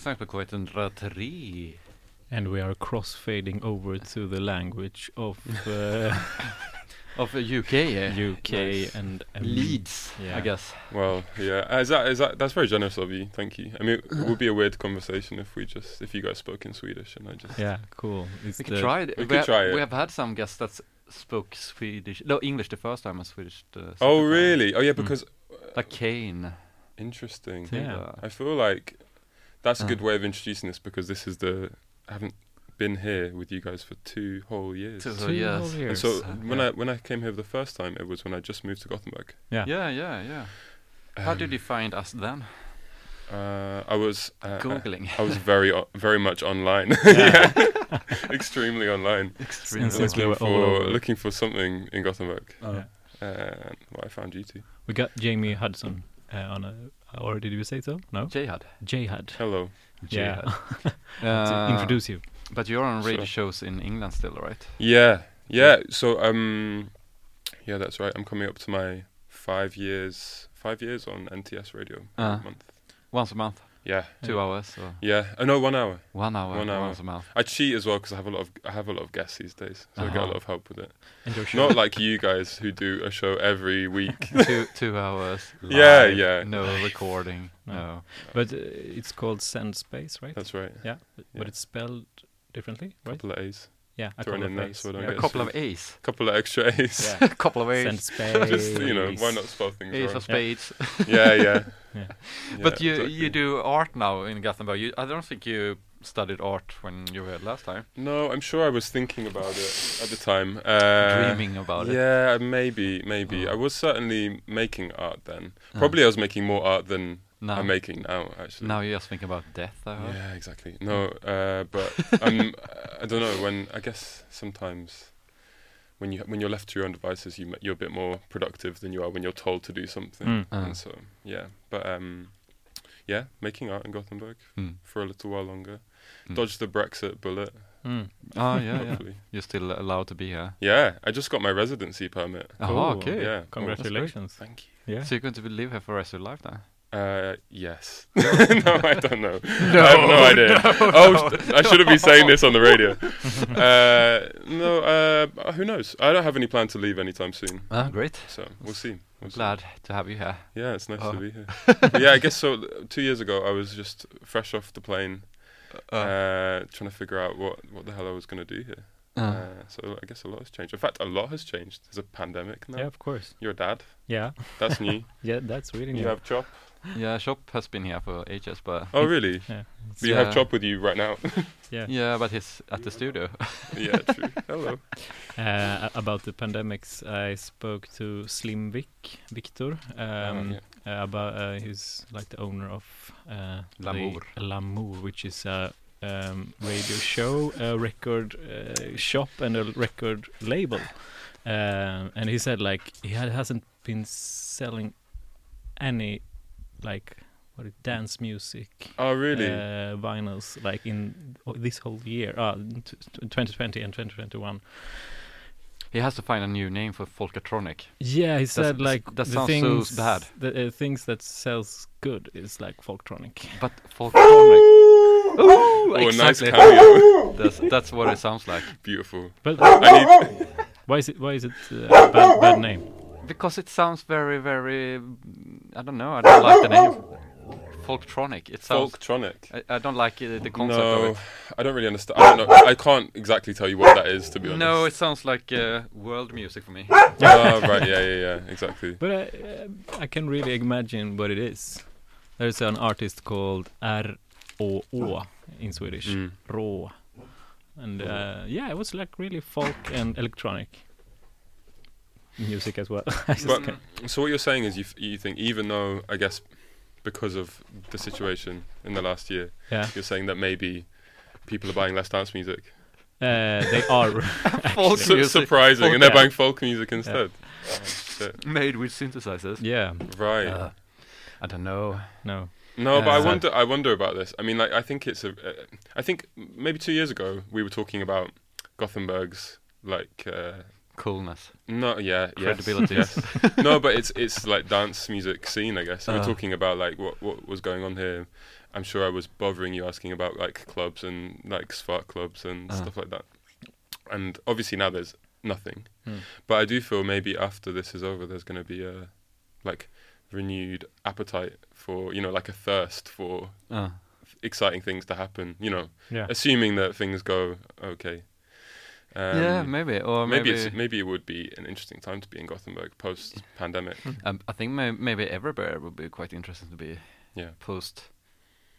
Så, Gbg Waxtrax på K103. And we are crossfading over to the language of uh, Of UK. eh? UK Nice. and, and Leeds, Yeah. I guess. Well, yeah. Is that is that that's very generous of you. Thank you. I mean, it would be a weird conversation if we just if you guys spoke in Swedish and I just Yeah, cool. It's We could try it. we We, could have, try it. we have had some guests that spoke Swedish, no English the first time and Swedish the second Oh time. really? Oh yeah, Mm. because Like Kane. interesting. Yeah. I feel like that's a Uh. good way of introducing this because this is the I haven't been here with you guys for two whole years. Two Two whole years. whole And years. so Uh, when yeah. I when I came here the first time, it was when I just moved to Gothenburg. yeah. Yeah, yeah, yeah. How did Um, you find us then? Uh, I was uh, uh, Googling. I was very o- very much online. Yeah. yeah, extremely online. Extremely. And since we looking were for looking for something in Gothenburg. Yeah. Uh, well, I found you two. We got Jamie Hudson uh, on a. Or did you say so? No. Jhud. Jhud. Hello. Yeah. to Uh, introduce you. But you're on radio Sure. shows in England still, right? Yeah, yeah. So um, yeah, that's right. I'm coming up to my five years, five years on NTS radio Uh. a month. Once a month, Yeah, two Yeah. hours, or yeah. Oh no, one hour. one hour, One hour. once a month. I cheat as well because I have a lot of I have a lot of guests these days, so I get a Uh-huh. lot of help with it. And your show. Not like you guys who do a show every week. two two hours. Yeah, live, yeah. No recording. No. No. but uh, it's called Send Space, right? That's right. yeah. but- yeah. But it's spelled differently, right? Couple of A's. Yeah. A thrown couple in of there A's. so yeah. A couple of sued. A's. Couple of extra A's. Yeah. A couple of A's. Send Space. Just you know, why not spell things Ace wrong? of spades. Yeah, yeah. Yeah. but you exactly. you do art now in Gothenburg. You, I don't think you studied art when you were here last time. No, I'm sure I was thinking about it at the time. Uh, Dreaming about it. Yeah, maybe, maybe. Oh. I was certainly making art then. Uh. Probably I was making more art than Now, I'm making now, actually. now you're just thinking about death. I heard. Yeah, exactly. No, uh, but I'm. I don't know. When I guess sometimes when you when you're left to your own devices, you you're a bit more productive than you are when you're told to do something. Mm. Uh. And so yeah, but um, yeah, making art in Gothenburg Mm. for a little while longer. Mm. Dodge the Brexit bullet. Mm. Oh yeah, yeah. You're still allowed to be here. Yeah, I just got my residency permit. Oh, Cool. okay. Yeah. Congratulations. Thank you. Yeah. So you're going to be live here for the rest of your life then? Uh, yes. no, I don't know. I have no idea. oh, sh- I shouldn't be saying this on the radio. uh, no, uh, who knows? I don't have any plan to leave anytime soon. Ah, great. So we'll see. We'll see. Glad to have you here. Yeah, it's nice Oh. to be here. Yeah, I guess so. uh, Two years ago, I was just fresh off the plane, uh, trying to figure out what what the hell I was going to do here. Uh, Uh, so I guess a lot has changed. In fact, a lot has changed. There's a pandemic now. Yeah, of course. You're a dad. Yeah. That's new. Yeah, that's really new. you have Chop. yeah, shop has been here for ages, but Oh, really? Yeah. But you Yeah. have Chop with you right now. Yeah. yeah, but he's at the studio. yeah, true. Hello. Uh, about the pandemics, I spoke to Slim Vic, Victor, um, yeah. uh, about uh, he's like the owner of uh, the L'amour. L'amour, which is a um, radio show, a record uh, shop, and a record label. Um, and he said like he had, hasn't been selling any like what is dance music Oh, really? uh, vinyls like in this whole year, uh, t- t- 2020 and 2021. he has to find a new name for Folkatronic. Yeah, he said s- like that the sounds so bad. The uh, things that sells good is like folktronic. But Folkatronic. oh, nice exactly. cameo. That's that's what it sounds like. Beautiful. But I need. why is it why is it uh, a bad, bad name? Because it sounds very, very. I don't know. I don't like the name. folktronic. It sounds. Folktronic. I, I don't like uh, the concept of No, it. I don't really understand. I don't know. I can't exactly tell you what that is, to be honest. No, it sounds like uh, world music for me. oh, right. Yeah, yeah, yeah. Exactly. But I, uh, I can really imagine what it is. There's an artist called R-O-O in Swedish, Mm. Rå. And uh, yeah, it was like really folk and electronic music as well. But- So what you're saying is you f- you think even though I guess because of the situation in the last year, yeah, you're saying that maybe people are buying less dance music. uh, they are. Folk Su- music. surprising, Folk- and they're yeah. buying folk music instead. Oh, shit. Made with synthesizers. yeah, Right. Uh, I don't know. no. No, but I Uh, wonder. I wonder about this. I mean, like, I think it's a. Uh, I think maybe two years ago we were talking about Gothenburg's like. Coolness. no, yeah, yes, Credibility. Yes. no, but it's it's like dance music scene, I guess. And Uh. we're talking about like what what was going on here. I'm sure I was bothering you asking about like clubs and like Svart clubs and Uh. stuff like that. And obviously now there's nothing. Hmm. But I do feel maybe after this is over, there's going to be a like renewed appetite for you know like a thirst for Uh, exciting things to happen. You know, Yeah. assuming that things go okay. Um, yeah, maybe. Or maybe maybe. it's, maybe it would be an interesting time to be in Gothenburg post pandemic. um, I think may- maybe everywhere would be quite interesting to be Yeah. post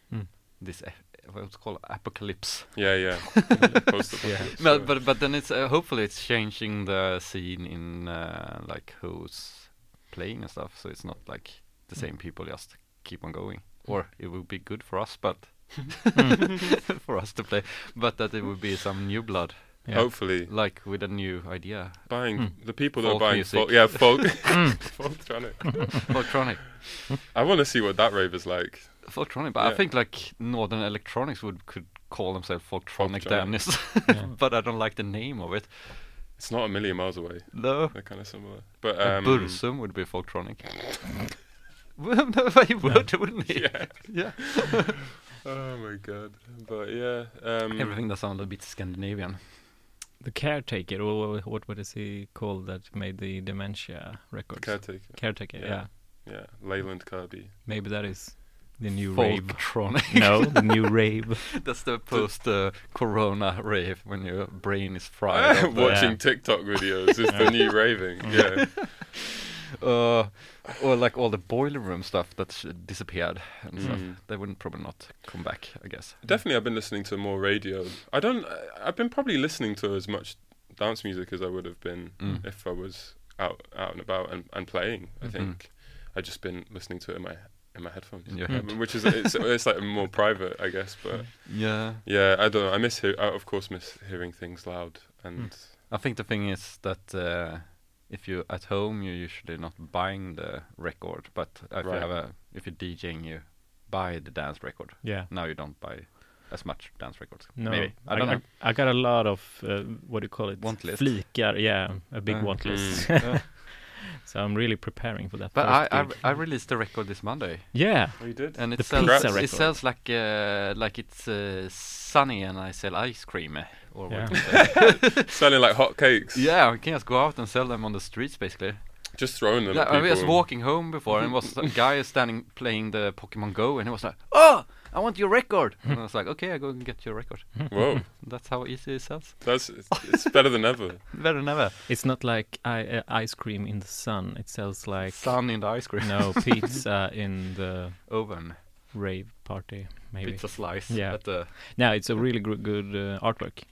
Hmm. this uh, what's it called apocalypse. Yeah, yeah. post Yeah. But but but then it's uh, hopefully it's changing the scene in uh, like who's playing and stuff. So it's not like the same people just keep on going. Or it would be good for us, but for us to play. But that it would be some new blood, Yeah. hopefully like with a new idea. buying Hmm. the people that are buying music. folk. Yeah, folk. Folktronic. Folktronic. I want to see what that rave is like. Folktronic, but Yeah. I think like Northern Electronics would could call themselves Folktronic Folktronic. Yeah. but I don't like the name of it. It's not a million miles away. No, They're kind of similar. But um, Bursum would be Folktronic. no, he would, wouldn't he? yeah. yeah. Oh my god. But yeah. Um, Everything that sounded a bit Scandinavian. The caretaker, or what what is he called that made the dementia records? Caretaker. caretaker, Yeah. yeah. Yeah. Leyland Kirby. Maybe that is the new rave. Folktronic. no, the new rave. That's the post uh, Corona rave when your brain is fried. Watching Yeah. TikTok videos is the new raving. Yeah. uh, or like all the boiler room stuff that disappeared and stuff. Mm. They wouldn't probably not come back, I guess. Definitely, I've been listening to more radio. I don't. I- I've been probably listening to as much dance music as I would have been Mm. if I was out out and about and, and playing. I Mhm. think I've just been listening to it in my in my headphones, In your Um, head. which is it's, it's like more private, I guess. But Yeah. yeah, I don't know. I miss. Hear, I of course miss hearing things loud and. I think the thing is that uh, if you're at home you're usually not buying the record, but if you have a if you're DJing you buy the dance record. Yeah. Now you don't buy as much dance records. No, Maybe I don't know. I, got a lot of uh, what do you call it? Want list. Flikar, yeah, a big Uh, want list. Yeah. so I'm really preparing for that. But I, I gig. I released the record this Monday, yeah, Oh, you did. and it The sells pizza it sells like uh, like it's uh, sunny, and I sell ice cream. Or what Yeah. you say. Selling like hot cakes. yeah, we can just go out and sell them on the streets, basically. Just throwing them. Yeah, at I was walking home before, and was a guy standing playing the Pokemon Go, and he was like, "Oh, I want your record." and I was like, "Okay, I go and get your record." Whoa, That's how easy it sells. that's it's, it's better than ever. Better than ever. it's not like I, uh, ice cream in the sun. It sells like Sun in the ice cream. no pizza in the Oven. rave party, maybe. Pizza slice. Yeah. At the No, it's a really good, good uh, artwork.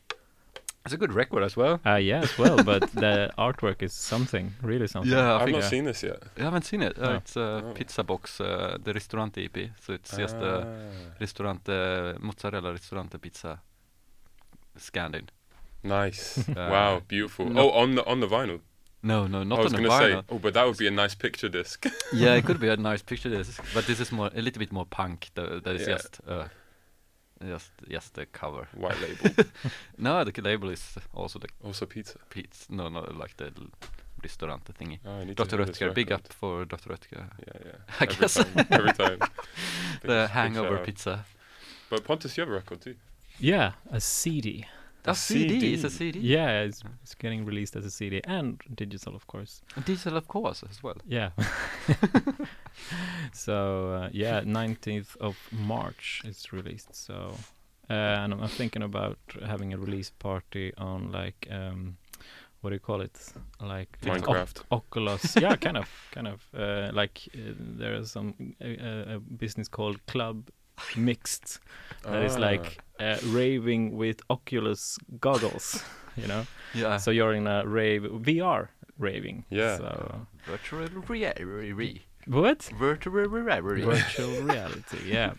It's a good record as well. Uh, yeah, as well, but the artwork is something, really something. Yeah, I I've think not yeah. seen this yet. you haven't seen it. Uh, No. It's a Oh. pizza box, uh, the Ristorante EP. So it's just a Ah, Ristorante mozzarella Ristorante pizza scanned in. nice. Uh, wow, beautiful. no- Oh, on the on the vinyl. No, no, not I was on the gonna say, vinyl. oh, but that would be a nice picture disc. yeah, it could be a nice picture. disc. but this is more a little bit more punk. That is Yeah. just uh, just just the cover. White label. No, the label is also the Also pizza. pizza. No, no, like the l- Ristorante thingy. Oh, I need to Dr. hear this Oetker, big up for Dr. Oetker. Yeah, yeah. I every guess. time. Every time. The hangover pizza. But Pontus, you have a record too. Yeah, a CD. A CD, CD. it's a CD. Yeah, it's, it's getting released as a CD and digital, of course. Digital, of course, as well. Yeah. so uh, yeah, 19th of March it's released. So uh, and I'm I'm thinking about having a release party on like um, what do you call it? Like it's Oc- Minecraft. Oculus. yeah, kind of, kind of. Uh, like uh, there is some uh, a business called Club Mixed that is Ah. like uh, raving with Oculus goggles. You know, Yeah. so you're in a rave VR raving. Yeah. So virtual reality. what? Virtual reality. virtual reality. Yeah,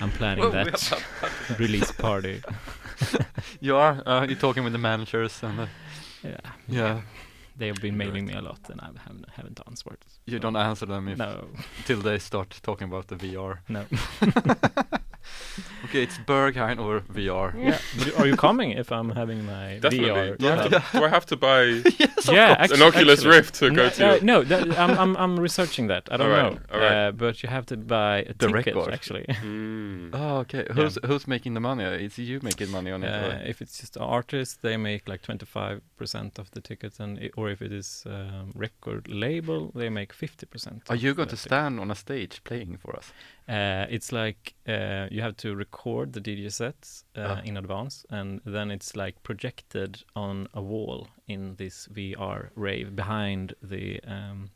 I'm planning Well, that release party. You are. Uh, you're talking with the managers and. The, Yeah, yeah. They have been mailing me a lot, and I haven't haven't answered. You don't answer them if No, till they start talking about the VR. no. Okay, it's Berghain or VR. yeah, but are you coming if I'm having my Definitely. VR? Do, I have to, do I have to buy yeah, actually, an Oculus actually. Rift to go to? uh, no, that, I'm, I'm I'm researching that. I don't Alright, know, alright. uh, but you have to buy a The ticket record. actually. Mm. Oh, okay. Who's who's making the money? It's you making money on it. Uh, if it's just artists, they make like 25% of the tickets, and i- or if it is um, record label, they make 50%. Are you going the to ticket. stand on a stage playing for us? Uh, it's like uh, you have to record the DJ sets uh, Ah. in advance, and then it's like projected on a wall in this VR rave behind the um,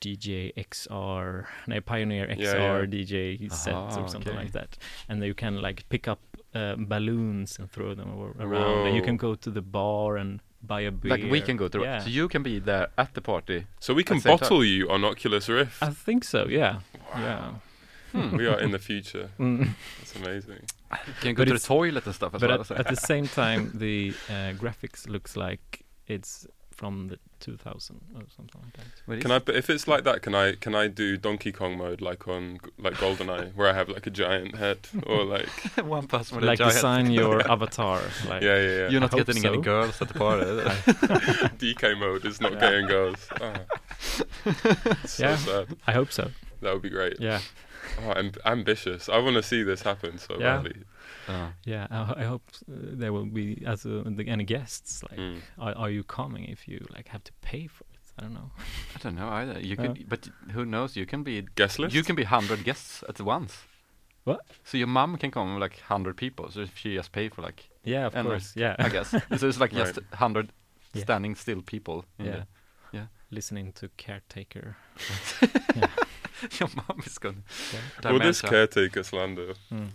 DJ XR, no, Pioneer XR Yeah, yeah. DJ set or something okay. like that, and then you can like pick up uh, balloons and throw them ar- around, and you can go to the bar and buy a beer. Like we can go to. Yeah. So you can be there at the party. So we can At the same bottle you on Oculus Rift. I think so. Yeah. Yeah. Hmm. we are in the future. Mm. That's amazing. Can go But to the toilet and stuff as but well. at, so- at the same time, the uh, graphics looks like it's from the 2000 or something like that. What is Can I? but If it's like that, can I? Can I do Donkey Kong mode like on like GoldenEye, where I have like a giant head, or like one person with like a giant. design your avatar. Like, yeah, yeah, yeah. You're not I hope getting any girls at the party. DK mode is not Yeah. getting girls. Oh. so Yeah. sad. I hope so. That would be great. Yeah, Oh, I'm ambitious. I want to see this happen so Yeah. badly. Uh, yeah. I, I hope uh, there will be as uh, the, any guests. Like, Mm. are, are you coming if you like have to pay for it? I don't know. I don't know either. You Yeah. could, but who knows? You can be Guest list. you can be hundred guests at once. What? So your mom can come like hundred people. So if she just pay for like, Yeah, of And, uh, course. Yeah, I guess. so it's like just hundred Yeah. standing still people. In yeah, yeah. Listening to caretaker. The, your mom is going. Yeah. Will this Dementia. caretaker slander? Mm.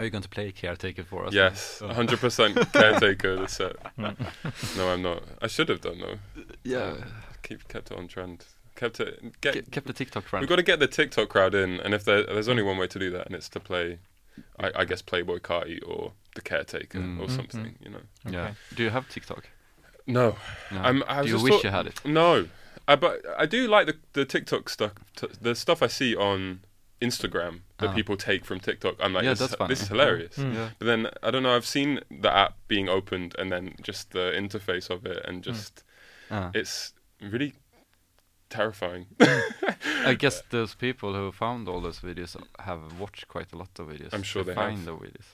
Are you going to play caretaker for us? Yes, Oh. 100% caretaker. The set. No, I'm not. I should have done though. Yeah. Keep kept it on trend. Kept it. Get. Ke- kept the TikTok friend. We've got to get the TikTok crowd in, and if there, there's only one way to do that, and it's to play, I, I guess Playboi Carti or the caretaker Mm. or Mhm. something. You know. Yeah. Do you have TikTok? No, No. I'm. I Do you wish thought- you had it? No, I, but I do like the the TikTok stuff. T- the stuff I see on Instagram that Ah. people take from TikTok. I'm like, Yeah, this, that's this is hilarious. Mm. Yeah. But then I don't know. I've seen the app being opened and then just the interface of it, and just Uh, it's really terrifying. I guess those people who found all those videos have watched quite a lot of videos. I'm sure to they have. find the videos.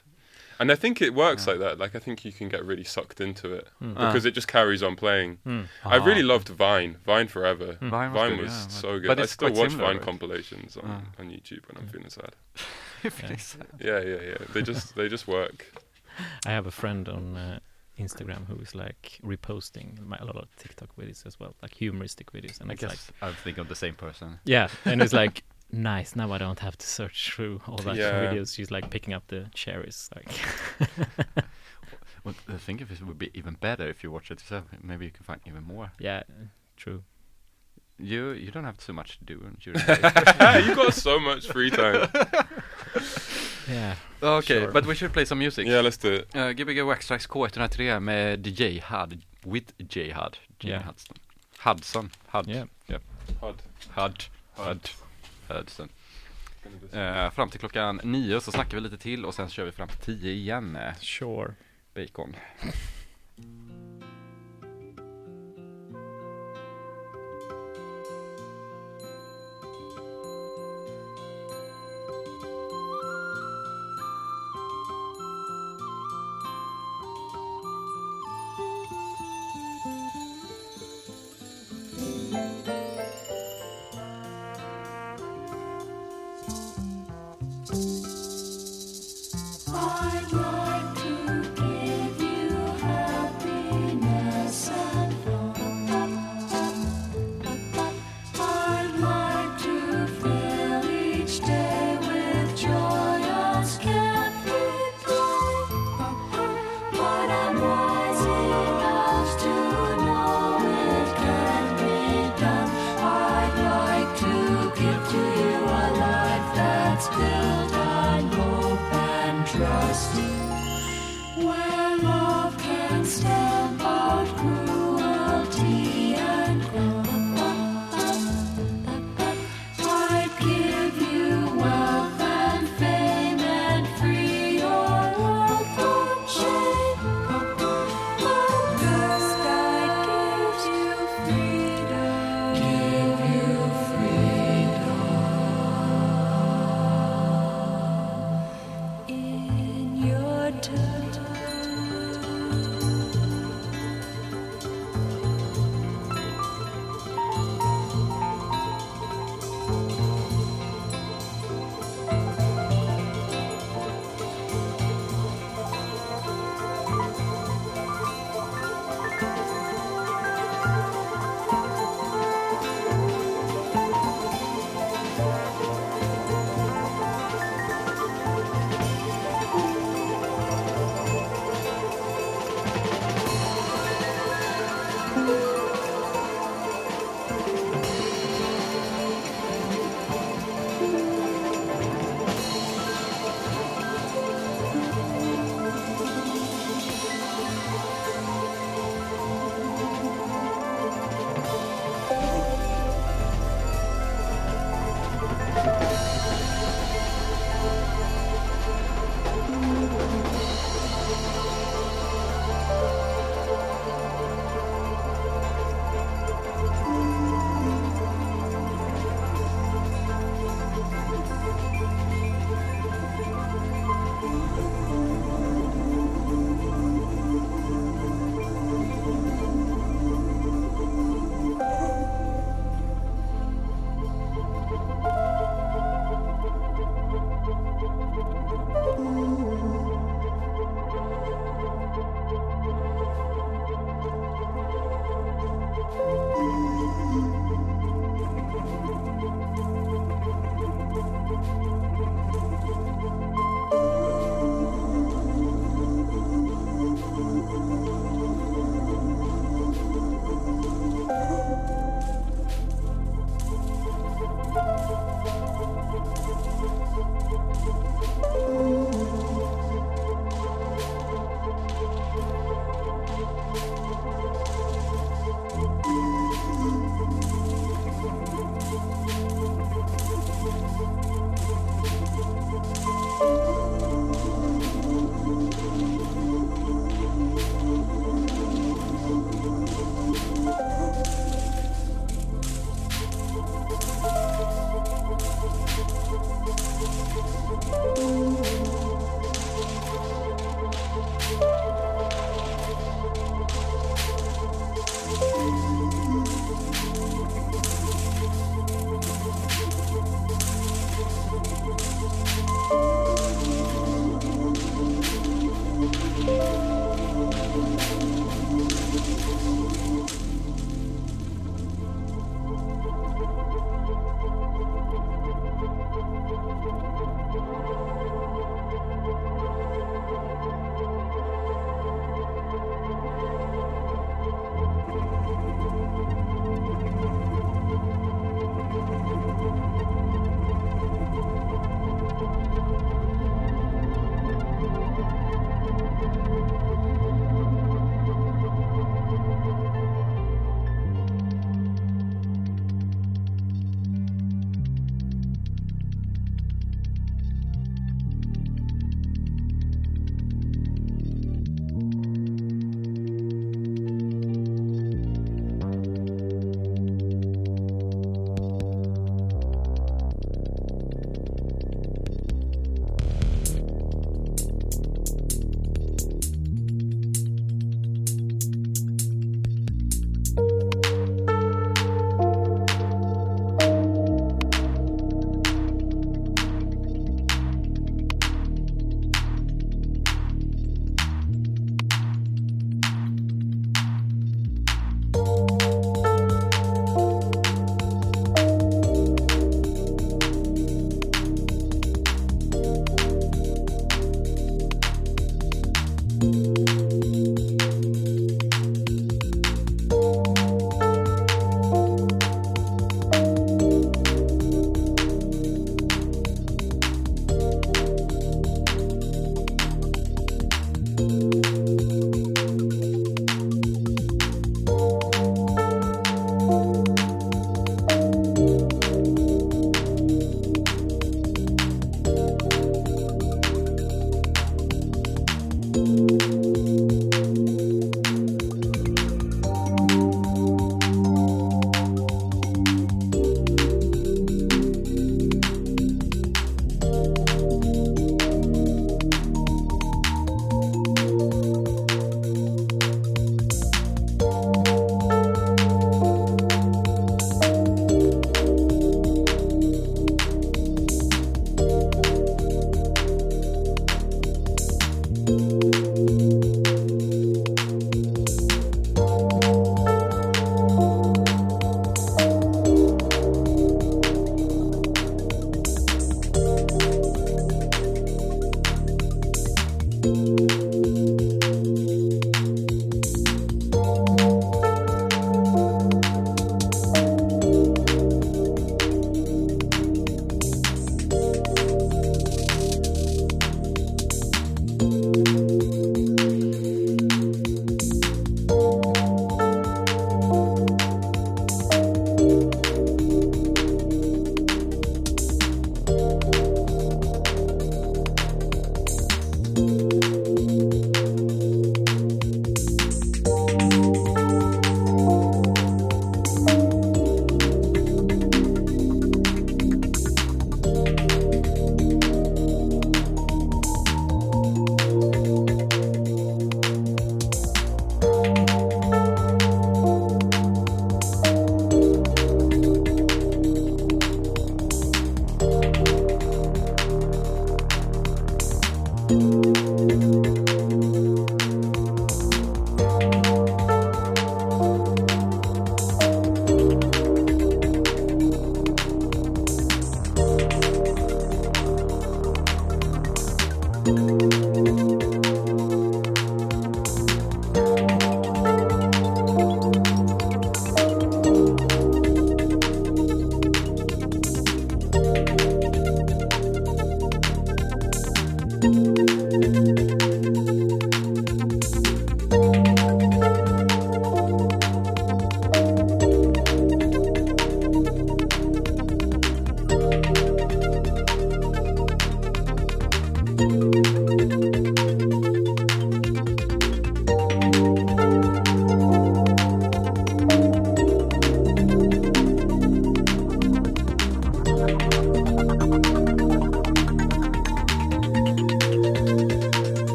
And I think it works Yeah. like that. Like I think you can get really sucked into it Mm. Ah. because it just carries on playing. Mm. I really Ah. loved Vine. Vine forever. Mm. Vine was, Vine good, was yeah, so good. But I still watch similar, Vine right? compilations on, Ah. on YouTube when I'm feeling sad. If Yeah. they say- Yeah, yeah, yeah. They just they just work. I have a friend on uh, Instagram who is like reposting my, a lot of TikTok videos as well, like humoristic videos, and I it's like, guess I'm of the same person. yeah, and it's like nice. Now I don't have to search through all that Yeah. videos. She's like picking up the cherries, like Well, I think if it would be even better if you watch it yourself. Maybe you can find even more. yeah, true. You you don't have too much to do during the day. you got so much free time. Yeah, okay, Sure. but we should play some music. Yeah, let's do it. Uh, Gbg Waxtrax K103 med DJ Hud, with J Hud, Jimmy Yeah. Hudson. Hudson, Hud, yeah. Hud. Hud, Hud, Hudson. Eh, fram till klockan nio så snackar vi lite till och sen kör vi fram till tio igen. Sure. Bacon.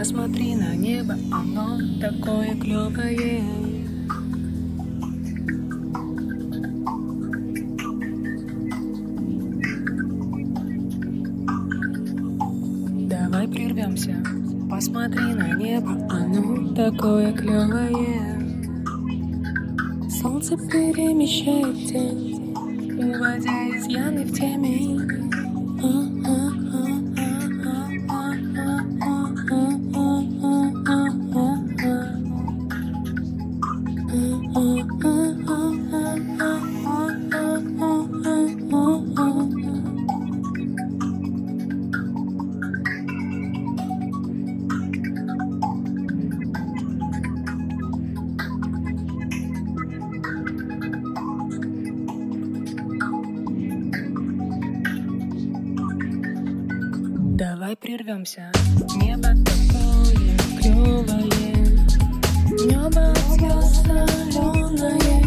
Посмотри на небо, оно такое клевое Давай прервемся. Небо такое клевое, небо звезд соленое.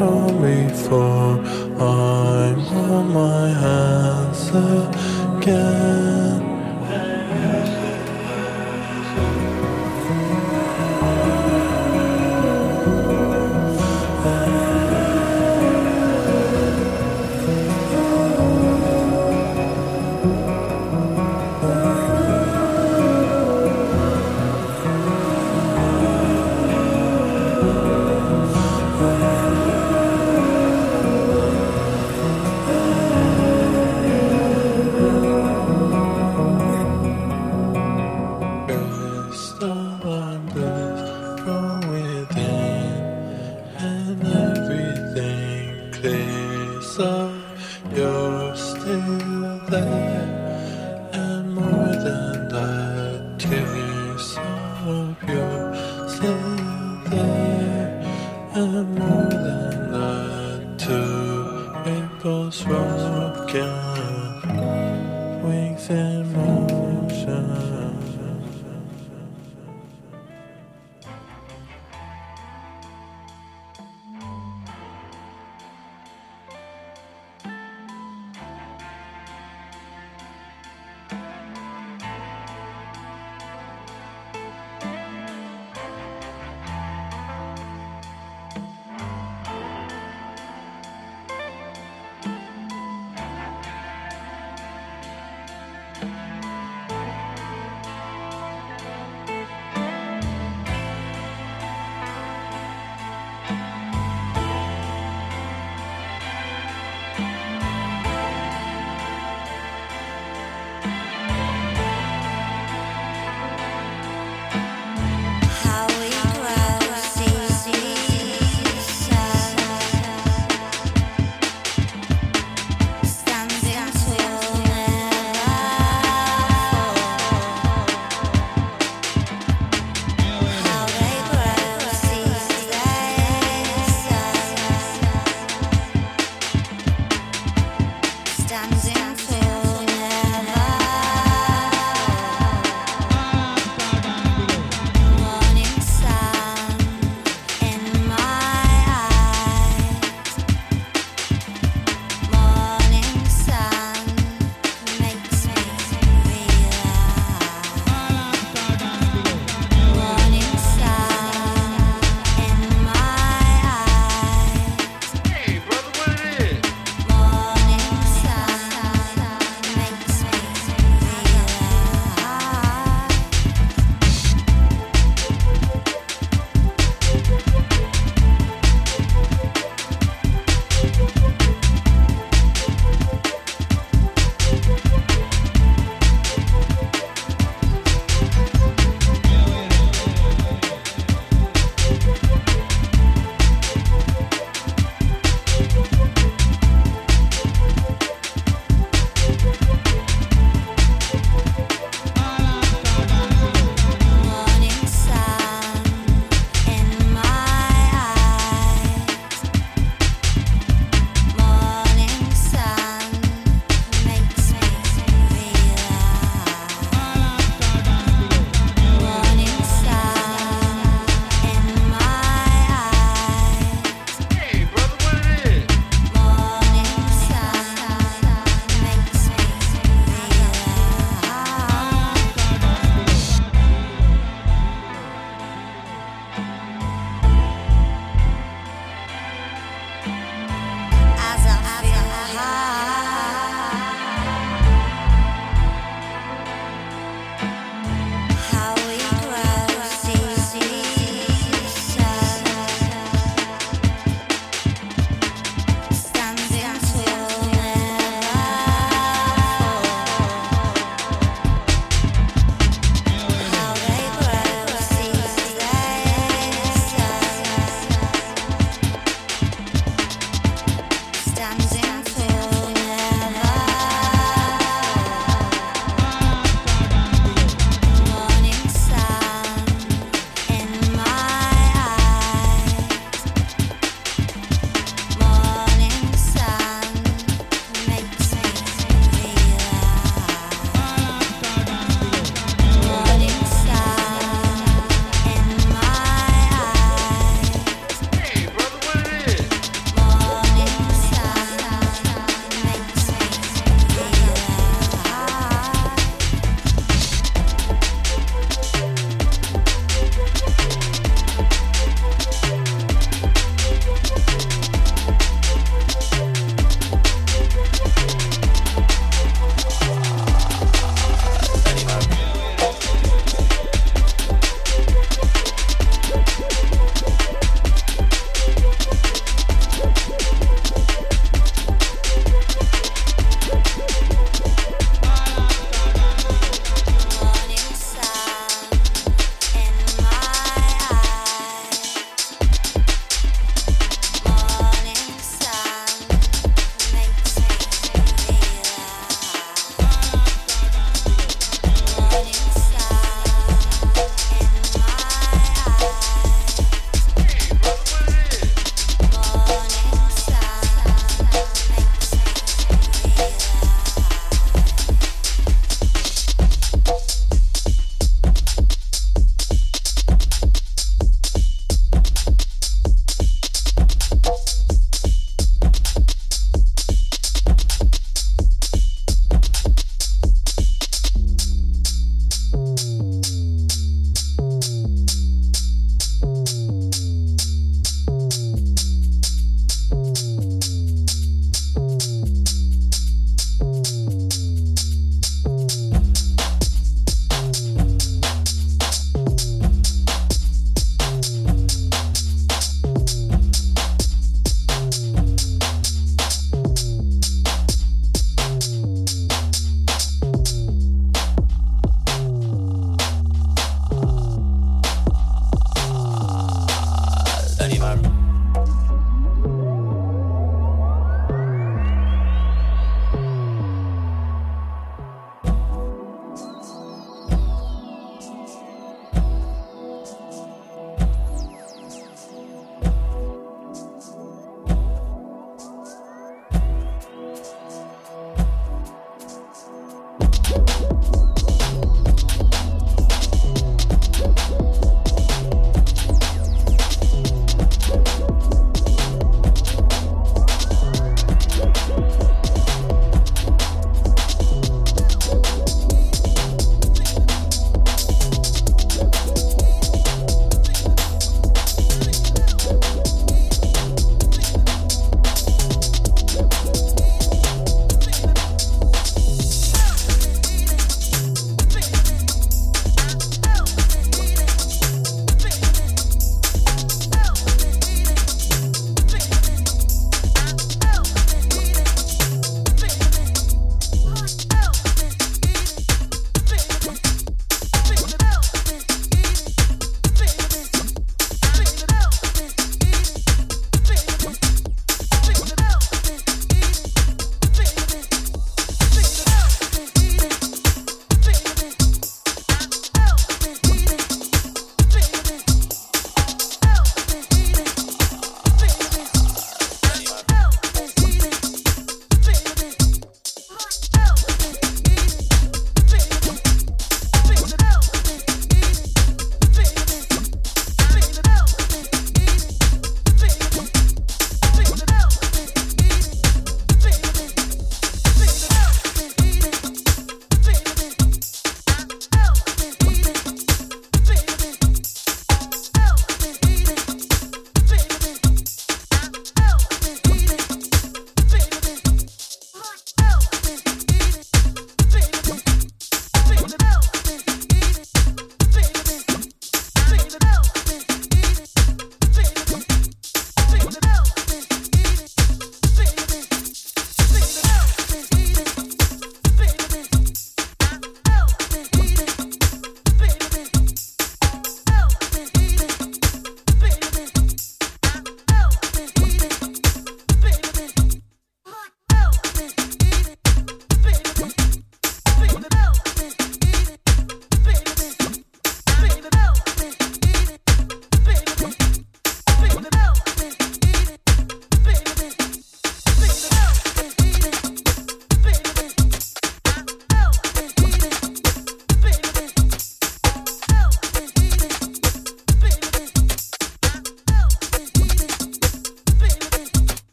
from before. I'm on my hands again.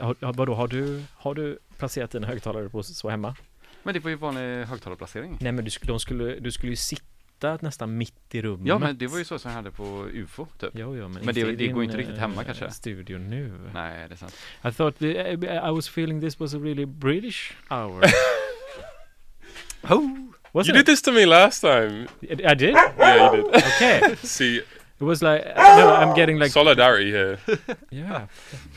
Har- vadå, har du, har du placerat dina högtalare på så hemma? Men det var ju vanlig högtalarplacering. Nej men du, de skulle, du skulle ju sitta nästan mitt i rummet. Ja men det var ju så som jag hade på UFO typ. Jo, jo, men, Men det- det går inte riktigt hemma, eh, kanske. studio nu. Nej, det är sant. I thought the, I, was feeling this was a really British hour. Oh! was you it? did this to me last time. I did? Yeah, you did. Okay. See, It was like, no, I'm getting like, solidarity here. yeah.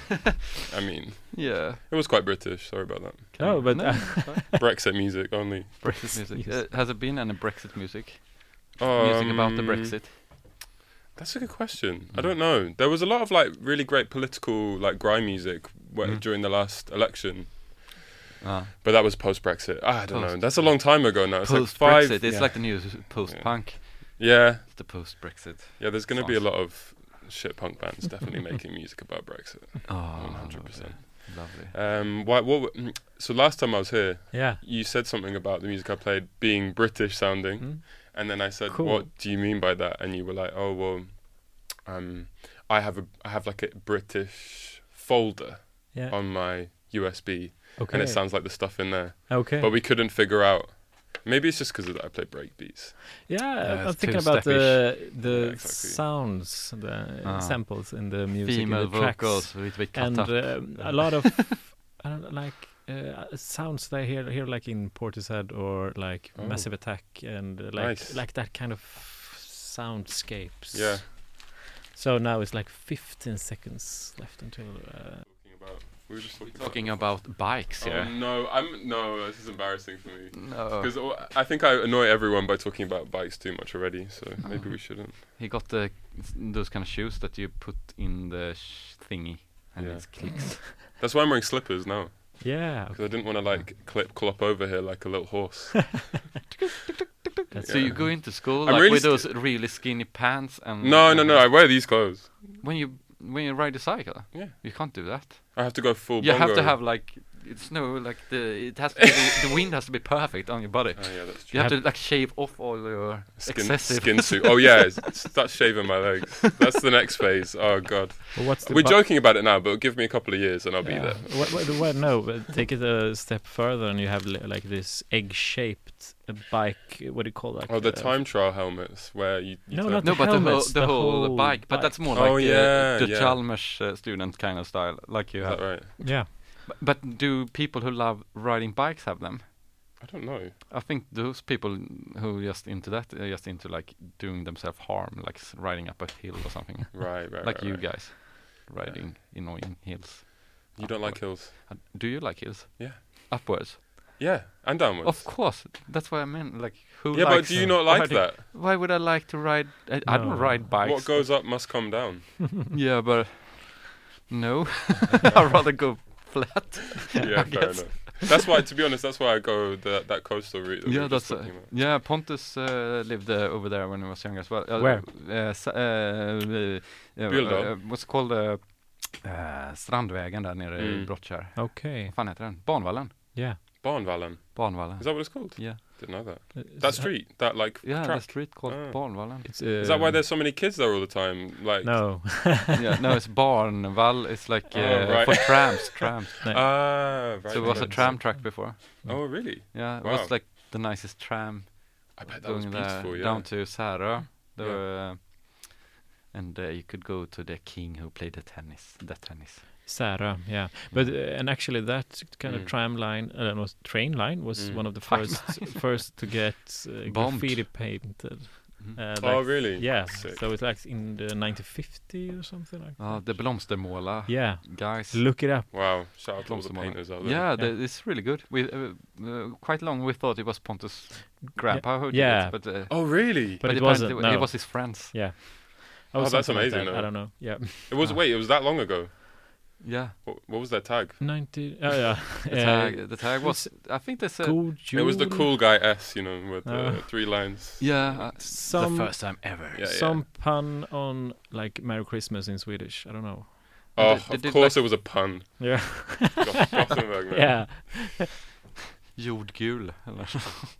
I mean, Yeah. it was quite British. Sorry about that. No, but No, uh, Brexit music only. Brexit music. Yes. Uh, has it been any Brexit music? Um, music about the Brexit? That's a good question. I don't know. There was a lot of like really great political like grime music wh- Mm. during the last election, Ah. but that was post Brexit. I don't know. That's a long time ago now. It's Post like five. Brexit. It's yeah. like the new post punk. Yeah, It's the post Brexit. yeah. There's going to be a lot of shit punk bands definitely making music about Brexit. Oh, 100%. Lovely. Um, why, what? So last time I was here, yeah. you said something about the music I played being British sounding, Mm. and then I said, Cool. "What do you mean by that?" And you were like, "Oh well, um, I have a I have like a British folder Yeah. on my USB, okay. and it sounds like the stuff in there, okay. but we couldn't figure out." Maybe it's just because I play breakbeats. yeah, Yeah, I'm it's thinking too about the the Yeah, exactly. sounds, the Ah. samples in the music, in the vocals with bit cut and up. um, a lot of I don't know, like uh, sounds that I hear here like in Portishead or like Oh. Massive Attack and uh, like Nice. like that kind of soundscapes. Yeah. So now it's like 15 seconds left until. Uh, Talking about, we were just talking, Talking about bikes Oh here. no, I'm no. This is embarrassing for me. No. Because I think I annoy everyone by talking about bikes too much already, so maybe we oh. shouldn't. He got the those kind of shoes that you put in the sh- thingy and Yeah. it clicks. That's why I'm wearing slippers now, yeah. because I didn't want to like clip clop over here like a little horse. That's So you go into school like really with st- those really skinny pants and no, no, no. I wear these clothes. when you when you ride a cycle, Yeah. you can't do that. I have to go full. you have to have like it's no like the it has to be, the, the wind has to be perfect on your body. Oh yeah, that's You have to like shave off all your Skin, excessive. skin suit. Oh yeah, it's- start shaving my legs. That's the next phase. Oh god. Well, what's the We're bu- joking about it now, but give me a couple of years and I'll be there. What, what, what, no, but take it a step further, and you have li- like this egg-shaped uh, bike. What do you call that? Oh, the Uh, time trial helmets where you. you No, not no, the but the whole, helmets, the, the whole, whole bike, but bike. that's more Oh, like yeah, uh, the yeah. Chalmers uh, student kind of style, like you Is have. that right? Yeah. But, but do people who love riding bikes have them? I don't know. I think those people who are just into that are just into like doing themselves harm, like riding up a hill or something, Right, right. like right, you right. guys riding annoying hills. You don't like hills? Uh, Do you like hills? Yeah. Upwards. Yeah, and downwards. Of course. That's what I meant. Like who yeah, but do you not like riding- that? Why would I like to ride? I, I don't ride bikes. What goes up must come down. Yeah, but no. I'd rather go flat. yeah, I fair guess. enough. That's why, to be honest, that's why I go the, that coastal route. That Yeah, were just that's uh, talking about. yeah. Pontus uh, lived uh, over there when he was young as well. Uh, Where? Uh, sa- uh, uh, Billdal? uh, what's it called? Uh, uh, Strandvägen där nere i Mm. Brottkärr. Okay. Vad fan heter den? Banvallen. Yeah. Barnvallen. Banvallen. Is that what it's called? Yeah. Didn't know that. Uh, That s- street, that like Yeah, the street called Ah. Banvallen. It's, Is that why um, there's so many kids there all the time? Like, No. yeah, no, it's Barnvall. It's like uh, Oh, right. for trams, trams. ah, right. so it was a tram track before. Oh, really? Yeah, it Wow. was like the nicest tram I bet that was going there beautiful. Yeah. down to Särö. There Yeah. were, uh, and uh, you could go to the king who played the tennis, the tennis. Sara, yeah. But uh, and actually that kind Mm. of tram line, uh, was train line, was Mm. one of the first first to get uh, Bombed. graffiti painted. Mhm. Uh, oh, really? Yeah. Sick. So it's like in the 1950 or something like Ja, that. the Blomstermåla Yeah. guys. Look it up. Wow. Shout out to all the painters out there. Yeah, Yeah. the, it's really good. We uh, uh, quite long we thought it was Pontus' grandpa who did yeah. it, but uh, Oh, really? But it apparently wasn't, It no. was his friends. Yeah. Oh, that's something like amazing, that. though. I don't know. Yeah. It was. Wait, it was that long ago. Yeah, What, what was their tag? 90. Oh yeah. the tag. The tag was. I think they said. God It was the cool guy S, you know, with the Ah. three lines. Yeah, uh, Some the first time ever. Yeah, some pun on like Merry Christmas in Swedish. I don't know. Oh, They- they of did course like- it was a pun. Yeah. Gothenburg, yeah. Jordgul. eller-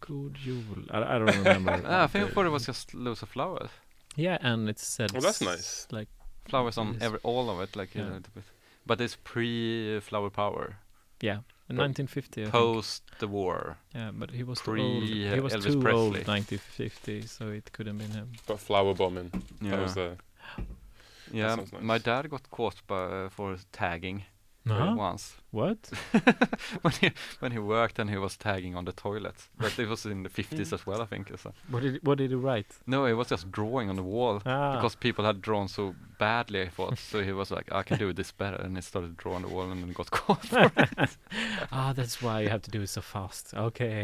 God jul. I, I don't remember. Ah, I think I the- thought it was just loads of flowers. Yeah, and it said. Oh, that's nice. Like Flowers on every all of it, like Yeah. a little bit. But it's pre Flower Power, Yeah, in 1950. I think. post the war. Yeah, but he was pre, too old. He was Elvis too Presley. old 1950, so it couldn't been him. But flower bombing. Yeah, That was the. yeah. nice. My dad got caught by, uh, for tagging Huh? once What? when he when he worked and he was tagging on the toilet. But it was in the 50s as well, I think. So. What did What did he write? No, he was just drawing on the wall Ah, because people had drawn so badly. I thought so. He was like, I can do this better, and he started drawing the wall and then got caught. For it. ah, that's why you have to do it so fast. Okay.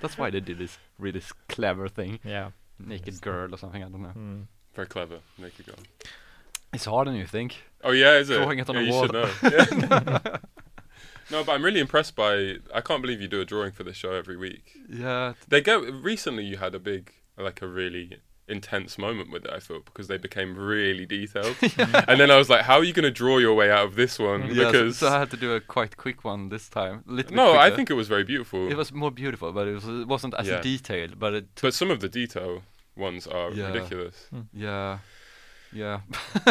That's why they did this really clever thing, yeah. naked girl or something. I don't know. Mm. Very clever. Naked girl. It's harder than you think. Oh yeah, is it? Drawing it on yeah, the wall. Yeah. no, but I'm really impressed by. I can't believe you do a drawing for this show every week. Yeah, They go recently. You had a big, like a really intense moment with it. I thought because they became really detailed, yeah. and then I was like, "How are you going to draw your way out of this one?" yeah. Because so, I had to do a quite quick one this time. No, I think it was very beautiful. it was more beautiful, but it was it wasn't as Yeah. detailed. But it but some of the detail ones are ridiculous. yeah, yeah,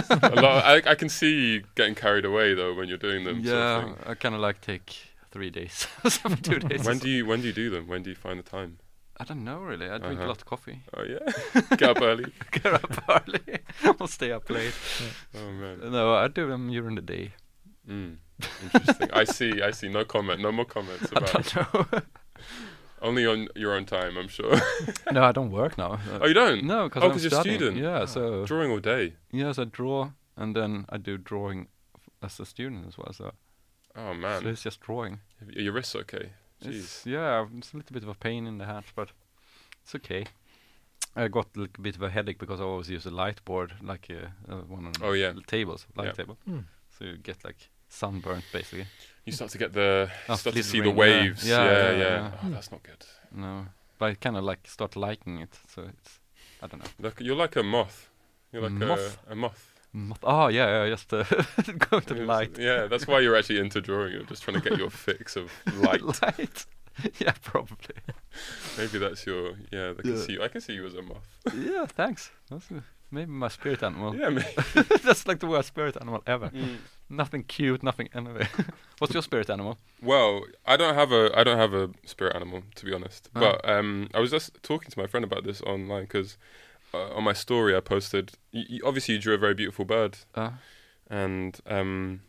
a lot. I, I can see you getting carried away though when you're doing them. sort of yeah. I kind of like take three days, two days. When do you when do you do them? When do you find the time? I don't know really. I drink Uh-huh. a lot of coffee. Oh yeah, get up early. Get up early. I'll stay up late. Oh man. No, I do them during the day. Mm. Interesting. I see. I see. No comment. No more comments about. I don't know. Only on your own time, I'm sure. no, I don't work now. Oh, you don't? No, because Oh, I'm 'cause you're studying. student. Yeah, so Drawing all day. yes, I draw, and then I do drawing as a student as well. So, Oh man. so it's just drawing. Are your wrists okay? Jeez. It's, yeah, it's a little bit of a pain in the hand, but it's okay. I got a little bit of a headache because I always use a light board, like uh, uh, one of the Oh, yeah. tables, light Yeah. table. Hmm. So you get like sunburnt basically. You start to get the Oh, start to see the yeah. waves. Yeah, Yeah, yeah, yeah. yeah. Oh, that's not good. No, but I kind of like start liking it. So it's I don't know. Like, you're like a moth. You're like Moth? a a moth. Moth- Oh yeah, yeah, just uh, go to Yes. light. Yeah, that's why you're actually into drawing. You're just trying to get your fix of light. light. yeah, probably. Maybe that's your. Yeah, I can Yeah. see. You. I can see you as a moth. yeah, thanks. That's uh, maybe my spirit animal. Yeah, maybe. That's like the worst spirit animal ever. Mm. Nothing cute, nothing anyway. What's your spirit animal? Well, I don't have a I don't have a spirit animal to be honest. Oh. But um, I was just talking to my friend about this online because uh, on my story I posted. Y- y- obviously, you drew a very beautiful bird, Uh, and um,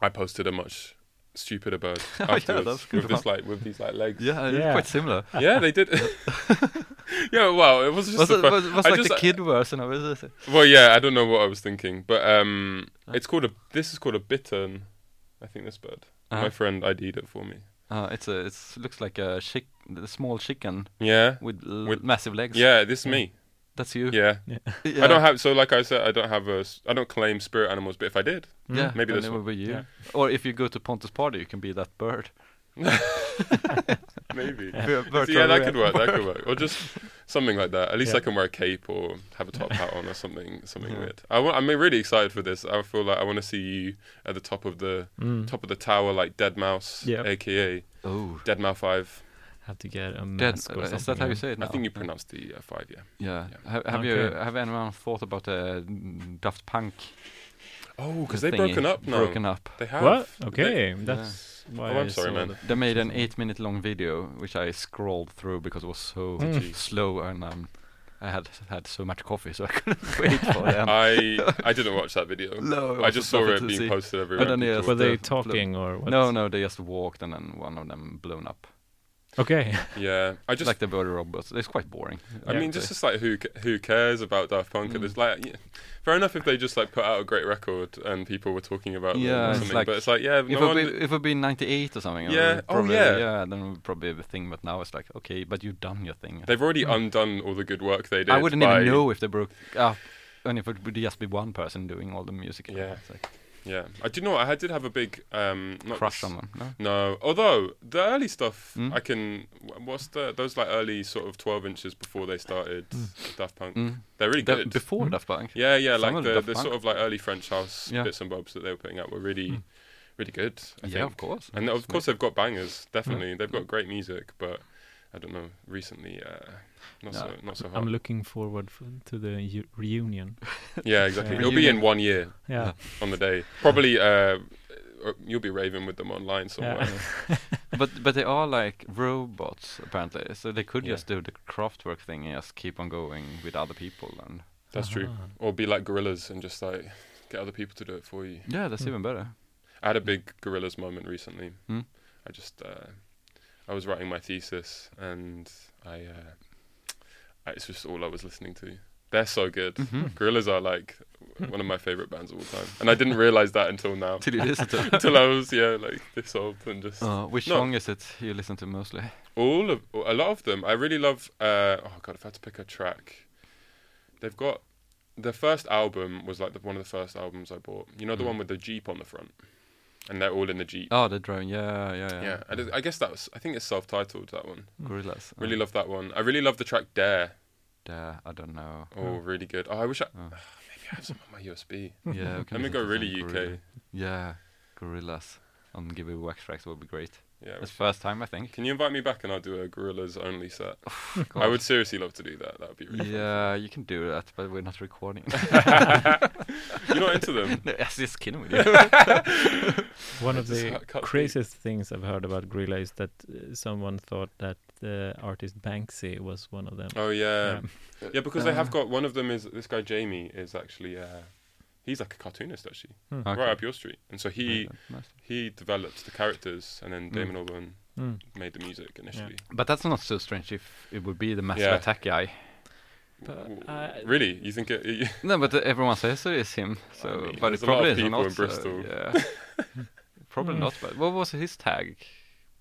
I posted a much stupider bird Oh, yeah, that's good with this like with these like legs. yeah, Yeah. quite similar. Yeah, they did. yeah, well, it was just Was it was, was I like just- the kid version of it? Is it? Well, yeah, I don't know what I was thinking, but um, Uh. it's called a. This is called a bittern. I think this bird. Uh-huh. My friend ID'd it for me. Uh, it's a it's looks like a chick, a small chicken Yeah, with, l- With- massive legs. yeah, this is me. That's you. Yeah. Yeah. I don't have. So, like I said, I don't have a. I don't claim spirit animals, but if I did, Yeah, Maybe then this it one. would be you. Yeah. Or if you go to Pontus party, you can be that bird. maybe. Bird- bird yeah, that could work. That could work. Or just something like that. At least Yeah. I can wear a cape or have a top hat on or something. Something Yeah. weird. I wa- I'm really excited for this. I feel like I want to see you at the top of the Mm. top of the tower, like Deadmau5, Yeah. aka Oh, Dead Mouse Five. Have to get a dead. mask or Is that how you say it? I think you Yeah. pronounce the uh, five. Yeah. Yeah. Yeah. Have, have you have anyone thought about uh, Daft Punk? Oh, because the they've broken up now. Broken up. They have. What? They- Okay, that's why. Oh, I'm I sorry, man. They made an eight-minute long video, which I scrolled through because it was so Mm. slow, and um, I had had so much coffee, so I couldn't wait for them. I I didn't watch that video. no, I just saw it being see. posted everywhere. then, and yes, people- Were they the- talking or what? No, no, they just walked, and then one of them blown up. Okay. yeah, I just like the body robots. It's quite boring. I Yeah. mean, just just like who who cares about Daft Punk? Mm. There's like, yeah, fair enough if they just like put out a great record and people were talking about them Yeah, or it's something. like- but it's like, yeah, if no it one. be, if it be '98 or something, Yeah, would oh, yeah. yeah, then it would probably be a thing. But now it's like, okay, but you've done your thing. They've already Mm. undone all the good work they did. I wouldn't even know if they broke up, and if it would just be one person doing all the music. Yeah. it's like Yeah, I do know. what, I did have a big um, not crush this- on them. No? No, although the early stuff, Mm. I can. What's the those like early sort of twelve inches before they started Daft Punk? Mm. They're really The- good. before Mm. Daft Punk. yeah, yeah, some like the the, Daft the Punk. sort of like early French house Yeah. bits and bobs that they were putting out were really, Mm. really good. I yeah, think. of course. And of course they've got bangers. Definitely, they've Mm. got great music. But I don't know, recently, uh, not Yeah. so not so hot. I'm looking forward f- to the u- reunion. yeah, exactly. Yeah. It'll be in one year Yeah. on the day. Probably, uh, or you'll be raving with them online somewhere. Yeah. but but they are like robots apparently, so they could Yeah. just do the Kraftwerk thing and just keep on going with other people and That's true. Or be like Gorillaz and just like get other people to do it for you. yeah, that's Hmm. even better. I had a big Gorillaz moment recently. Hmm? I just uh, I was writing my thesis and I, uh, I it's just all I was listening to. They're so good. Mhm. Gorillaz are like one of my favorite bands of all time, and I didn't realize that until now. Did you listen to? until I was yeah like this old and just Uh, which No. song is it you listen to mostly? all of a lot of them. I really love. Uh, oh god, if I had to pick a track, they've got the first album was like the, one of the first albums I bought. You know the Mm. one with the jeep on the front, and they're all in the jeep. Oh, the drone. Yeah, yeah, yeah. yeah, I, I guess that was. I think it's self-titled that one. Gorillaz. Really uh, love that one. I really love the track Dare. Dare. I don't know. Oh, really good. Oh, I wish I Oh. maybe I have some on my USB. Yeah. Let me go really UK. Gorilla- Yeah, Gorillaz on Give You Wax Trax would be great. Yeah. It's first time I think. Can you invite me back and I'll do a Gorillaz only set? I would seriously love to do that. That would be really Yeah, you can do that, but we're not recording. You're not into them. no, I'm just kidding with you. One of the cut- cut craziest things I've heard about Gorilla is that uh, someone thought that the artist Banksy was one of them. Oh yeah. Um, Yeah, because they have Uh. got one of them is this guy Jamie is actually uh, he's like a cartoonist actually, hmm. Okay. right up your street, and so he Yeah, nice. he developed the characters, and then Mm. Damon Albarn Mm. made the music initially. But that's not so strange if it would be the massive Yeah. attack guy. But W- I- really, you think it? You, No, but uh, everyone says it is him. So, I mean, but there's it a lot probably of is not. in so, yeah, probably Mm. not. But what was his tag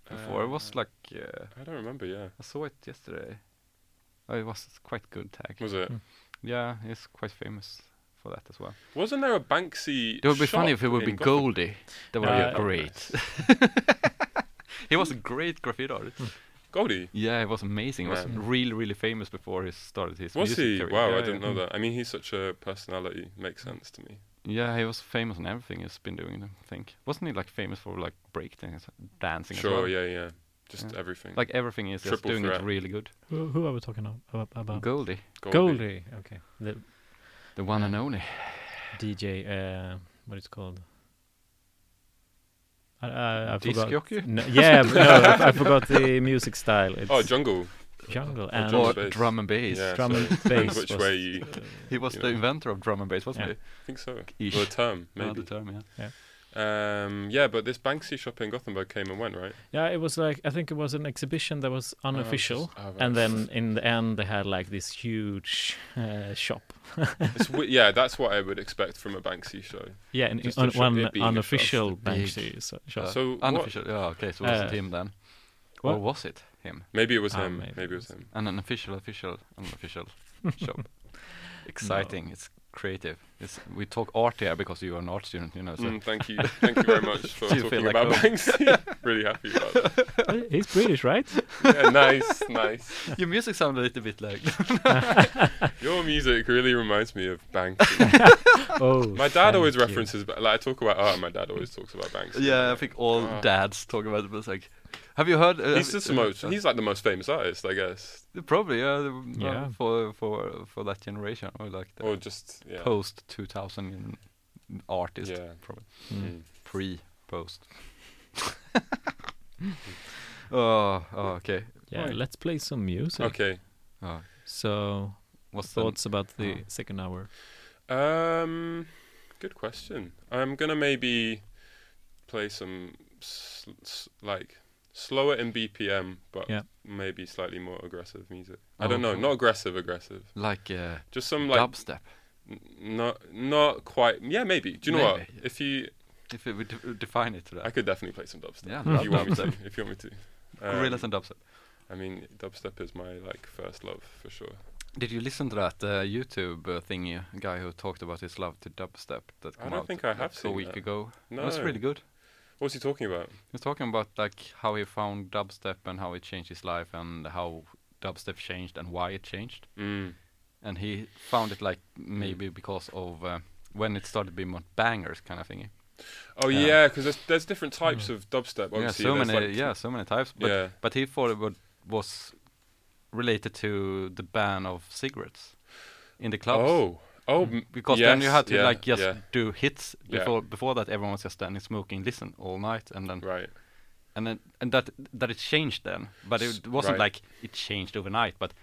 before? it was Uh, like uh, I don't remember. Yeah, I saw it yesterday. Oh, it was quite good tag. was it? Mm. Yeah, it's quite famous for that as well. Wasn't there a Banksy? It would be funny if it would be Gotham? Goldie. That would Uh, be great. he was a great graffiti artist. Goldie. Yeah, it was amazing. He was Man. really, really famous before he started his Was music he? career. Wow, Yeah, I didn't know that. I mean, he's such a personality. Makes sense to me. Yeah, he was famous on everything he's been doing. I think wasn't he like famous for like breakdance, dancing? as Sure. well? Yeah. Yeah. Just Yeah. everything. Like everything is just Triple doing threat. it really good. Who, who are we talking about? about? Goldie, Goldie. Okay. The the one and only. DJ. Uh, what it's called? I, I, I Disc forgot. jockey? No, yeah, no, I, I forgot the music style. It's Oh, jungle. jungle or and drum Or and bass. drum and bass. Yeah, drum and bass. which was, way you- uh, He was You the know. inventor of drum and bass, wasn't Yeah. I think so. Ish. Or a term, he? maybe. the term, yeah. Um, yeah, but this Banksy shop in Gothenburg came and went, right? Yeah, it was like I think it was an exhibition that was unofficial, just- oh, and then in the end they had like this huge uh, shop. It's yeah, that's what I would expect from a Banksy show. Yeah, and Just on to show one it being a unofficial shop. Big. Banksy so, shop. Uh, So what- unofficial. Yeah, okay. So it was Uh, it him then, what? or was it him? Maybe it was Ah, him. maybe Maybe, it it was was- him. And an official, official, unofficial shop. Exciting. It's creative. It's we talk art here because you are an art student, you know. So Mm, thank you, thank you very much for Do feel talking like about home? Banksy. really happy about that. He's British, right? Yeah, nice, nice. your music sounds a little bit like. Your music really reminds me of Banksy. oh, my dad always thank you. references, Ba- like I talk about art, and my dad always talks about Banksy. yeah, I think all Ah. dads talk about it. But it's like, have you heard? Uh, He's just the most. He's like the most famous artist, I guess, probably yeah, the- Yeah. for for for that generation or like the or just yeah. post 2000 artist, Yeah. probably Mm. Mm. pre post. oh, oh, okay. Yeah, Right. let's play some music. Okay. Oh, So, what's the thoughts about the Oh. second hour? Um, good question. I'm gonna maybe play some s- s- like slower in BPM, but Yeah. maybe slightly more aggressive music. I Oh, don't know, cool. not aggressive, aggressive. like uh, Just some like dubstep? n- not not quite. Yeah, maybe. Do you know Maybe. what? If you, If it would de- define it to that. I could definitely play some dubstep. yeah, If you want me to. If you want me to. Gorillas Um, and dubstep. I mean, dubstep is my like first love for sure. Did you listen to that uh, YouTube uh, thingy? Guy who talked about his love to dubstep that I came don't out think I have like, a week that. ago. No, It was really good. What's he talking about? He was talking about like how he found dubstep and how it changed his life and how dubstep changed and why it changed. Mm. And he found it like maybe because of uh, when it started being more bangers kind of thingy. Oh Yeah. yeah, because there's there's different types of dubstep. yeah, so There's, many, like, yeah, so many types. But yeah. but he thought it would, was related to the ban of cigarettes in the clubs. Oh, oh, because then you had to yeah, like just yeah. do hits Yeah. before before that everyone was just standing smoking listen all night and then right. and then and that that it changed then but it wasn't right. like it changed overnight but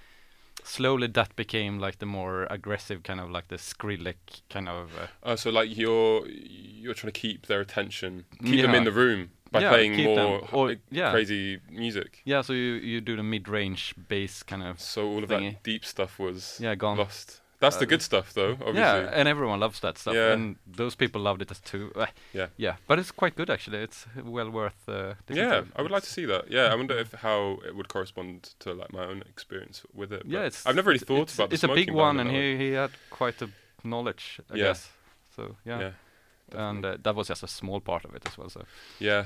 slowly that became like the more aggressive kind of like the Skrillex kind of uh, Oh, so like you're you're trying to keep their attention, keep them in the room by playing them. more Or- h- crazy music. yeah so you you do the mid-range bass kind of So all of Thingy. that deep stuff was yeah gone lost. That's the good stuff, though. Obviously. yeah and everyone loves that stuff Yeah. and those people loved it as too uh, Yeah. yeah but it's quite good actually it's well worth uh, Yeah. I would like to see that. Yeah, I wonder if how it would correspond to like my own experience with it. yeah it's I've never really thought it's, about. the it's a big one and he he had quite a knowledge I Yeah. guess so yeah, yeah, and uh, that was just a small part of it as well so yeah,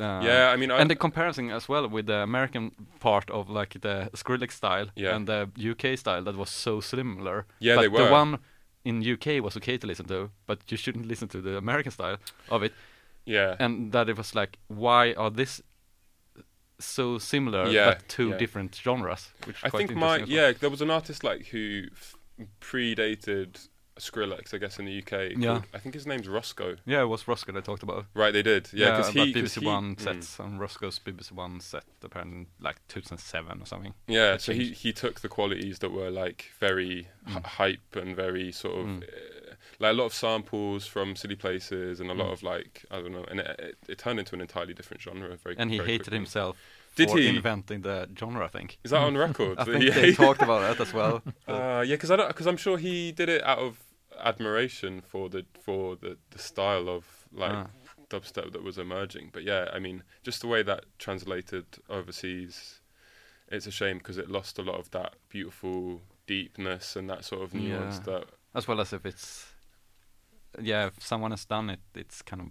uh, yeah. I mean, I, and the comparison as well with the American part of like the Skrillex style Yeah. and the UK style that was so similar. Yeah, but they were. The one in UK was okay to listen to, but you shouldn't listen to the American style of it. yeah, And that it was like, why are this so similar Yeah, but two yeah. different genres? Which I think my well. yeah, there was an artist like who predated Skrillex, I guess, in the UK. Yeah. called- I think his name's Rusko. Yeah, it was Rusko they talked about. Right, they did. Yeah, because about he, BBC he- One mm. on Rusko's BBC One set apparently like 2007 or something. Yeah, so he, changed. he took the qualities that were like very h- Mm. hype and very sort of Mm. Like a lot of samples from silly places and a lot Mm. of like I don't know, and it, it, it turned into an entirely different genre. Very And he very hated quickly. himself Did he? inventing the genre, I think. Is that on record? I think he they talked about that as well. Uh, yeah, because I don't because I'm sure he did it out of admiration for the for the, the style of like Ah. dubstep that was emerging. But yeah, I mean, just the way that translated overseas, it's a shame because it lost a lot of that beautiful deepness and that sort of nuance Yeah. that as well as if it's yeah, if someone has done it, it's kind of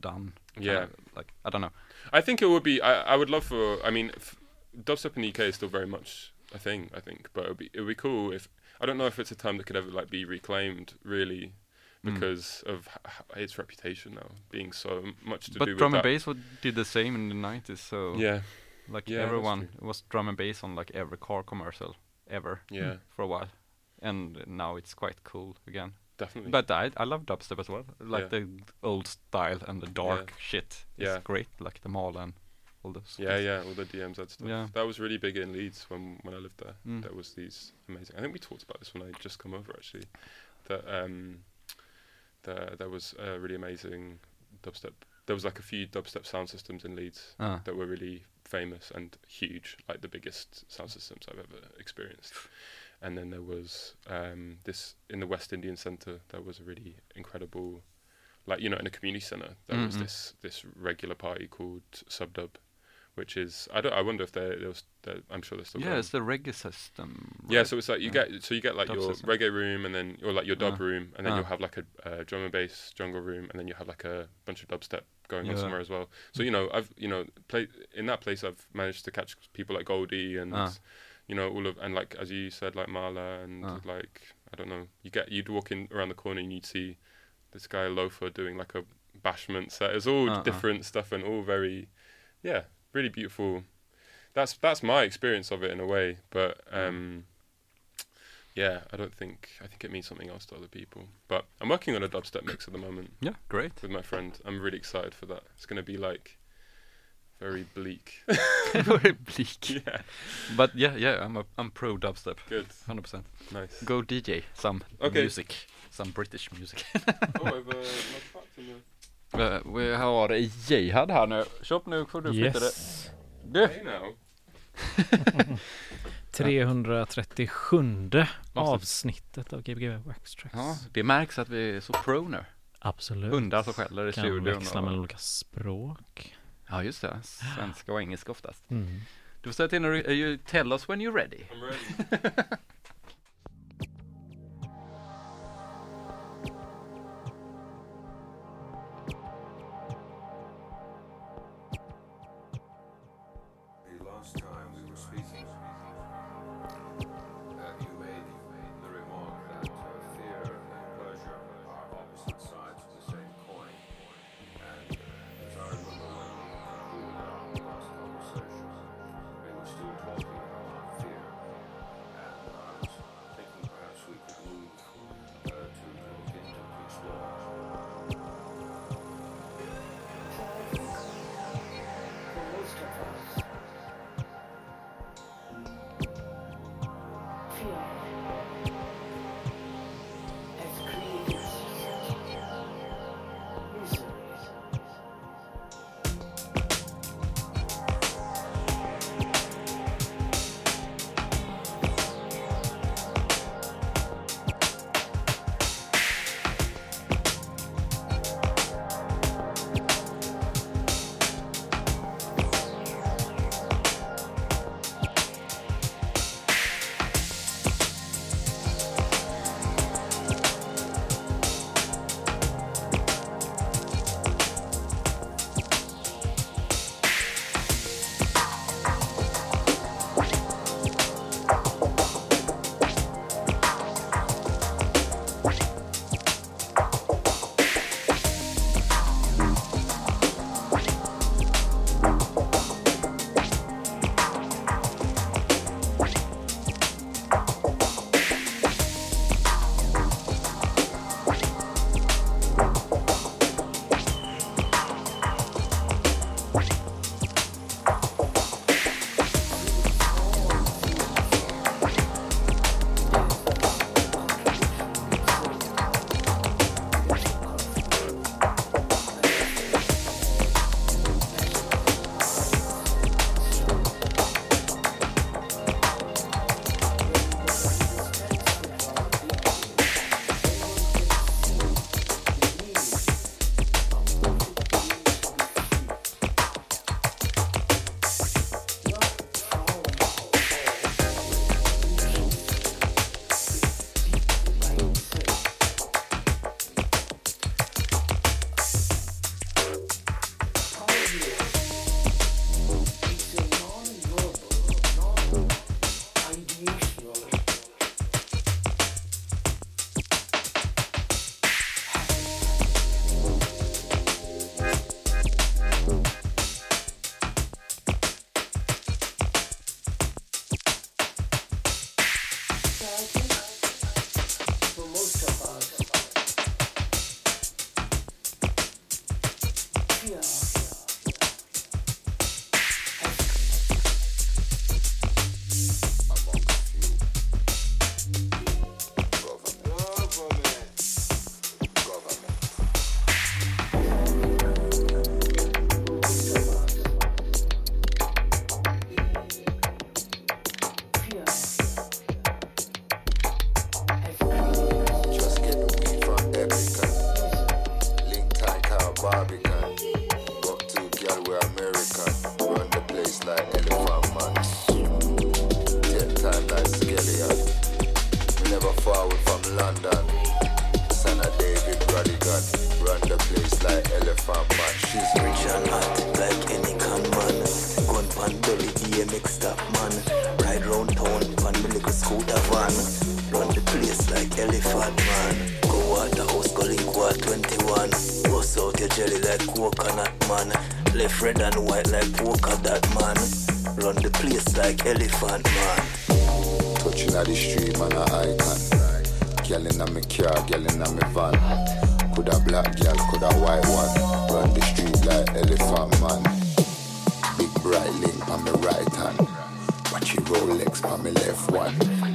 done. kind Yeah. of, like I don't know. I think it would be. I, I would love for. I mean, f- dubstep in the UK is still very much a thing. I think, but it would be it would be cool if I don't know if it's a term that could ever like be reclaimed really Mm. because of h- h- its reputation now being so much to do But with drum and that. bass would, did the same in the nineties. So Yeah, like Yeah, everyone was drum and bass on like every car commercial ever yeah, for a while, and now it's quite cool again. Definitely. But I I love dubstep as well, like Yeah. the old style and the dark shit. It's Yeah. great, like the mall and all those. yeah, things. yeah, all the DMZ stuff. Yeah. That was really big in Leeds when when I lived there. Mm. There was these amazing. I think we talked about this when I just come over actually. That um, there there was a really amazing dubstep. There was like a few dubstep sound systems in Leeds Ah. that were really famous and huge, like the biggest sound systems I've ever experienced. And then there was um, this in the West Indian Centre. There was a really incredible, like you know, in a community centre. There was Mhm. this this regular party called Subdub, which is I don't I wonder if there there was there, I'm sure there's still Yeah, going. it's the reggae system. Yeah, so it's like you Yeah. get so you get like Dub your system. reggae room and then or like your dub Ah. room and then Ah. you'll have like a, uh drum and bass jungle room and then you have like a bunch of dubstep going on somewhere as well. So you know I've you know play in that place I've managed to catch people like Goldie and Ah. You know all of and like as you said like Mala and Ah. like I don't know you get you'd walk in around the corner and you'd see this guy Loefah doing like a bashment set. It's all ah. different stuff and all very yeah really beautiful. That's that's my experience of it in a way, but Mm. um, yeah, I don't think I think it means something else to other people. But I'm working on a dubstep mix at the moment yeah, great. with my friend. I'm really excited for that. It's going to be like very bleak. Very bleak. yeah, But yeah, yeah, I'm a I'm pro dubstep, good, hundred percent. nice. Go DJ some Okay. music, some British music. oh, I've uh, not packed in the- Eh, vi har Jihad här nu. Chop nu får du flytta det. Yes. Du! Hey now. 337 avsnittet av Gbg Wax Tracks. Ja, det märks att vi är så pro nu. Absolut. Hundar som skäller i kan studion. växla och- mellan olika språk. Ja, just det. Svenska och engelska oftast. Mm. Du får säga till när du, you tell us when you're ready. I'm ready. go 21. Bust out your jelly like coconut man. Left red and white like polka dot man. Run the place like elephant man. Touching at the street, man, a icon. Girl in a me car, girl in a me van. Coulda black girl, coulda white one. Run the street like elephant man. Big bright link on me right hand. Watch it Rolex on me left one.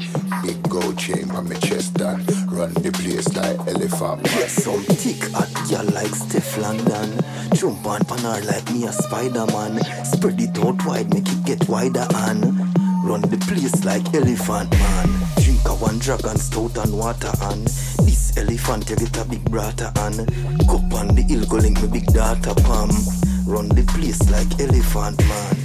Gold chain on me chest done. Run the place like elephant man. Yes, some thick hot girl like Stefflon Don. Jump on pan her like me a Spider-Man. Spread it out wide, make it get wider and run the place like elephant man. Drink a one dragon stout and water and this elephant you get a big brata and cup on the hill go link me big data palm. Run the place like elephant man.